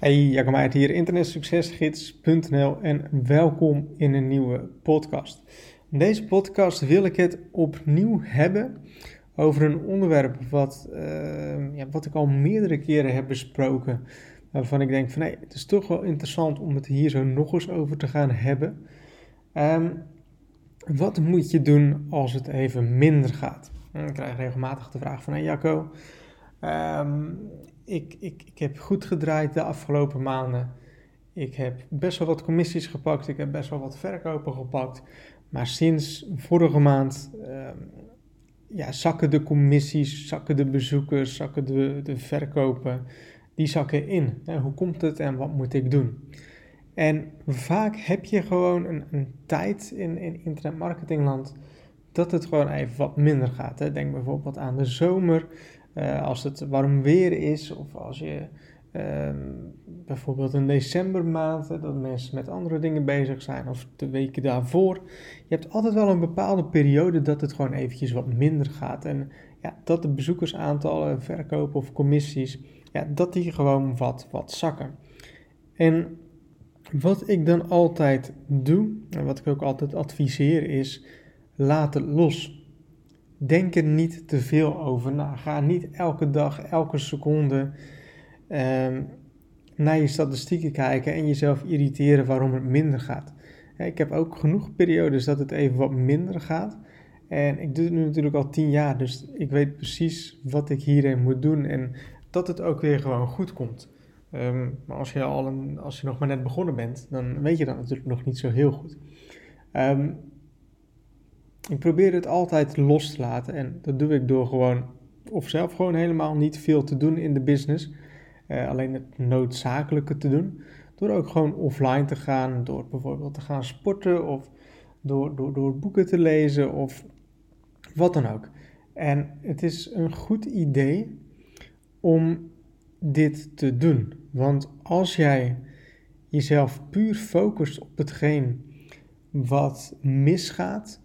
Hey, Jacob Meijert hier, internetsuccesgids.nl en welkom in een nieuwe podcast. In deze podcast wil ik het opnieuw hebben over een onderwerp wat, uh, ja, wat ik al meerdere keren heb besproken. Waarvan ik denk van nee, het is toch wel interessant om het hier zo nog eens over te gaan hebben. Um, wat moet je doen als het even minder gaat? Ik krijg regelmatig de vraag van hey Jacco, um, ik, ik, ik heb goed gedraaid de afgelopen maanden. Ik heb best wel wat commissies gepakt. Ik heb best wel wat verkopen gepakt. Maar sinds vorige maand um, ja, zakken de commissies, zakken de bezoekers, zakken de, de verkopen. Die zakken in. hoe komt het en wat moet ik doen? En vaak heb je gewoon een, een tijd in, in internetmarketingland dat het gewoon even wat minder gaat. Hè. Denk bijvoorbeeld aan de zomer. Uh, als het warm weer is of als je uh, bijvoorbeeld in decembermaand, dat mensen met andere dingen bezig zijn of de weken daarvoor. Je hebt altijd wel een bepaalde periode dat het gewoon eventjes wat minder gaat. En ja, dat de bezoekersaantallen, verkopen of commissies, ja, dat die gewoon wat, wat zakken. En wat ik dan altijd doe, en wat ik ook altijd adviseer, is laat het los. Denk er niet te veel over na. Ga niet elke dag, elke seconde um, naar je statistieken kijken en jezelf irriteren waarom het minder gaat. Ik heb ook genoeg periodes dat het even wat minder gaat. En ik doe het nu natuurlijk al tien jaar, dus ik weet precies wat ik hierin moet doen en dat het ook weer gewoon goed komt. Um, maar als je, al een, als je nog maar net begonnen bent, dan weet je dat natuurlijk nog niet zo heel goed. Um, ik probeer het altijd los te laten en dat doe ik door gewoon, of zelf gewoon helemaal niet veel te doen in de business. Uh, alleen het noodzakelijke te doen. Door ook gewoon offline te gaan, door bijvoorbeeld te gaan sporten of door, door, door boeken te lezen of wat dan ook. En het is een goed idee om dit te doen. Want als jij jezelf puur focust op hetgeen wat misgaat,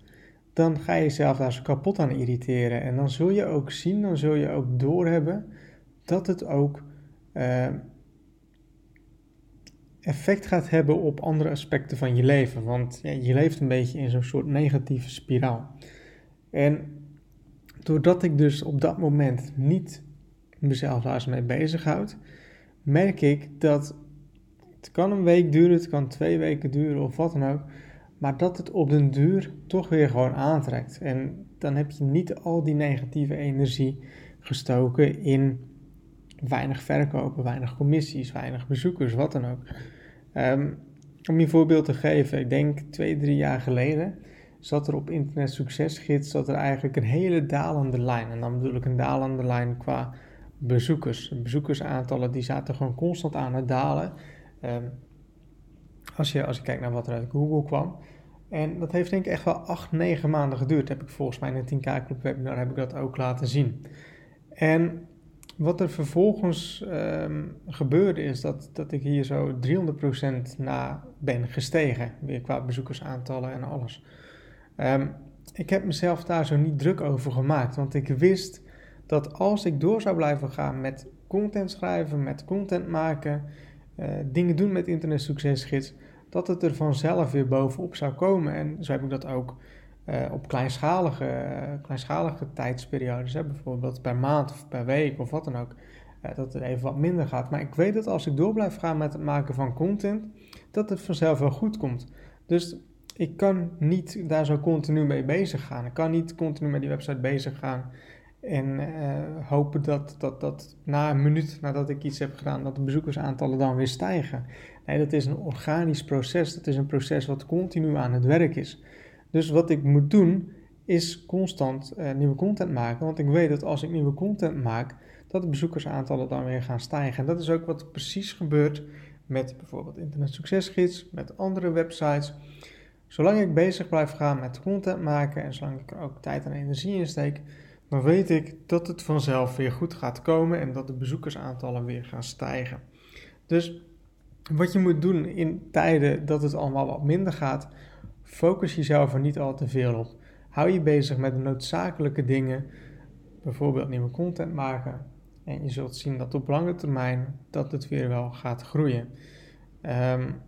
dan ga je jezelf daar zo kapot aan irriteren. En dan zul je ook zien, dan zul je ook doorhebben dat het ook uh, effect gaat hebben op andere aspecten van je leven. Want ja, je leeft een beetje in zo'n soort negatieve spiraal. En doordat ik dus op dat moment niet mezelf daar eens mee bezighoud, merk ik dat het kan een week duren, het kan twee weken duren of wat dan ook maar dat het op den duur toch weer gewoon aantrekt. En dan heb je niet al die negatieve energie gestoken in weinig verkopen, weinig commissies, weinig bezoekers, wat dan ook. Um, om je een voorbeeld te geven, ik denk twee, drie jaar geleden zat er op Internet Succesgids zat er eigenlijk een hele dalende lijn. En dan bedoel ik een dalende lijn qua bezoekers. Bezoekersaantallen die zaten gewoon constant aan het dalen. Um, als je, als kijkt naar wat er uit Google kwam. En dat heeft denk ik echt wel 8, 9 maanden geduurd. Heb ik volgens mij in een 10K Club webinar heb ik dat ook laten zien. En wat er vervolgens um, gebeurde is dat, dat ik hier zo 300% na ben gestegen. Weer qua bezoekersaantallen en alles. Um, ik heb mezelf daar zo niet druk over gemaakt. Want ik wist dat als ik door zou blijven gaan met content schrijven, met content maken, uh, dingen doen met Internet Succesgids dat het er vanzelf weer bovenop zou komen. En zo heb ik dat ook uh, op kleinschalige, uh, kleinschalige tijdsperiodes, hè, bijvoorbeeld per maand of per week of wat dan ook, uh, dat het even wat minder gaat. Maar ik weet dat als ik door blijf gaan met het maken van content, dat het vanzelf wel goed komt. Dus ik kan niet daar zo continu mee bezig gaan. Ik kan niet continu met die website bezig gaan en hopen dat, dat, dat na een minuut nadat ik iets heb gedaan, dat de bezoekersaantallen dan weer stijgen. Nee, dat is een organisch proces. Dat is een proces wat continu aan het werk is. Dus wat ik moet doen, is constant uh, nieuwe content maken. Want ik weet dat als ik nieuwe content maak, dat de bezoekersaantallen dan weer gaan stijgen. En dat is ook wat precies gebeurt met bijvoorbeeld Internet Succesgids, met andere websites. Zolang ik bezig blijf gaan met content maken en zolang ik er ook tijd en energie in steek, dan weet ik dat het vanzelf weer goed gaat komen en dat de bezoekersaantallen weer gaan stijgen. Dus wat je moet doen in tijden dat het allemaal wat minder gaat, focus jezelf er niet al te veel op. Hou je bezig met de noodzakelijke dingen, bijvoorbeeld nieuwe content maken, En je zult zien dat op lange termijn dat het weer wel gaat groeien. Um,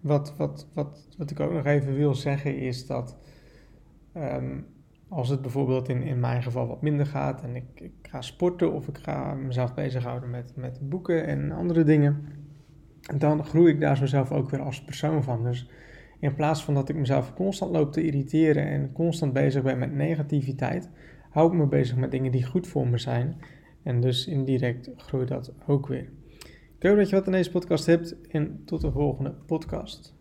wat, wat, wat, wat ik ook nog even wil zeggen is dat um, als het bijvoorbeeld in, in mijn geval wat minder gaat en ik, ik ga sporten of ik ga mezelf bezighouden met, met boeken en andere dingen, dan groei ik daar zo zelf ook weer als persoon van. Dus in plaats van dat ik mezelf constant loop te irriteren en constant bezig ben met negativiteit, hou ik me bezig met dingen die goed voor me zijn. En dus indirect groeit dat ook weer. Ik hoop dat je wat in deze podcast hebt en tot de volgende podcast.